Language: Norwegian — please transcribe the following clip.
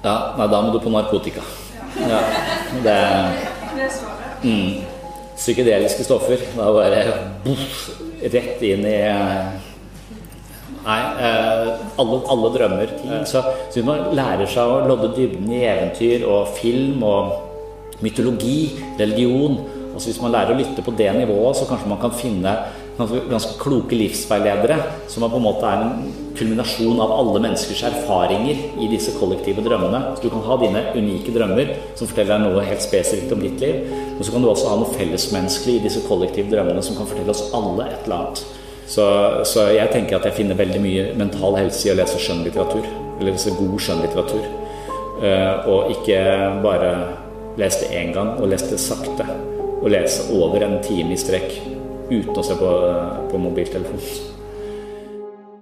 Ja, nei, da må du på narkotika. Ja, det mm, Psykedeliske stoffer. Da bare boff, rett inn i Nei, eh, alle, alle drømmer. Så, hvis man lærer seg å lodde dybden i eventyr og film og mytologi, religion. Altså Hvis man lærer å lytte på det nivået, så kanskje man kan finne ganske kloke livsveiledere, som på en måte er en kulminasjon av alle menneskers erfaringer i disse kollektive drømmene. Så Du kan ha dine unike drømmer som forteller deg noe helt spesifikt om ditt liv. Men så kan du også ha noe fellesmenneskelig i disse kollektive drømmene som kan fortelle oss alle et eller annet. Så, så, jeg tenker at jeg finner veldig mye mental helse i å lese skjønnlitteratur. Eller lese god skjønnlitteratur. Uh, og ikke bare lese det én gang, og lese det sakte. Og lese over en time i strekk uten å se på, på mobiltelefonen.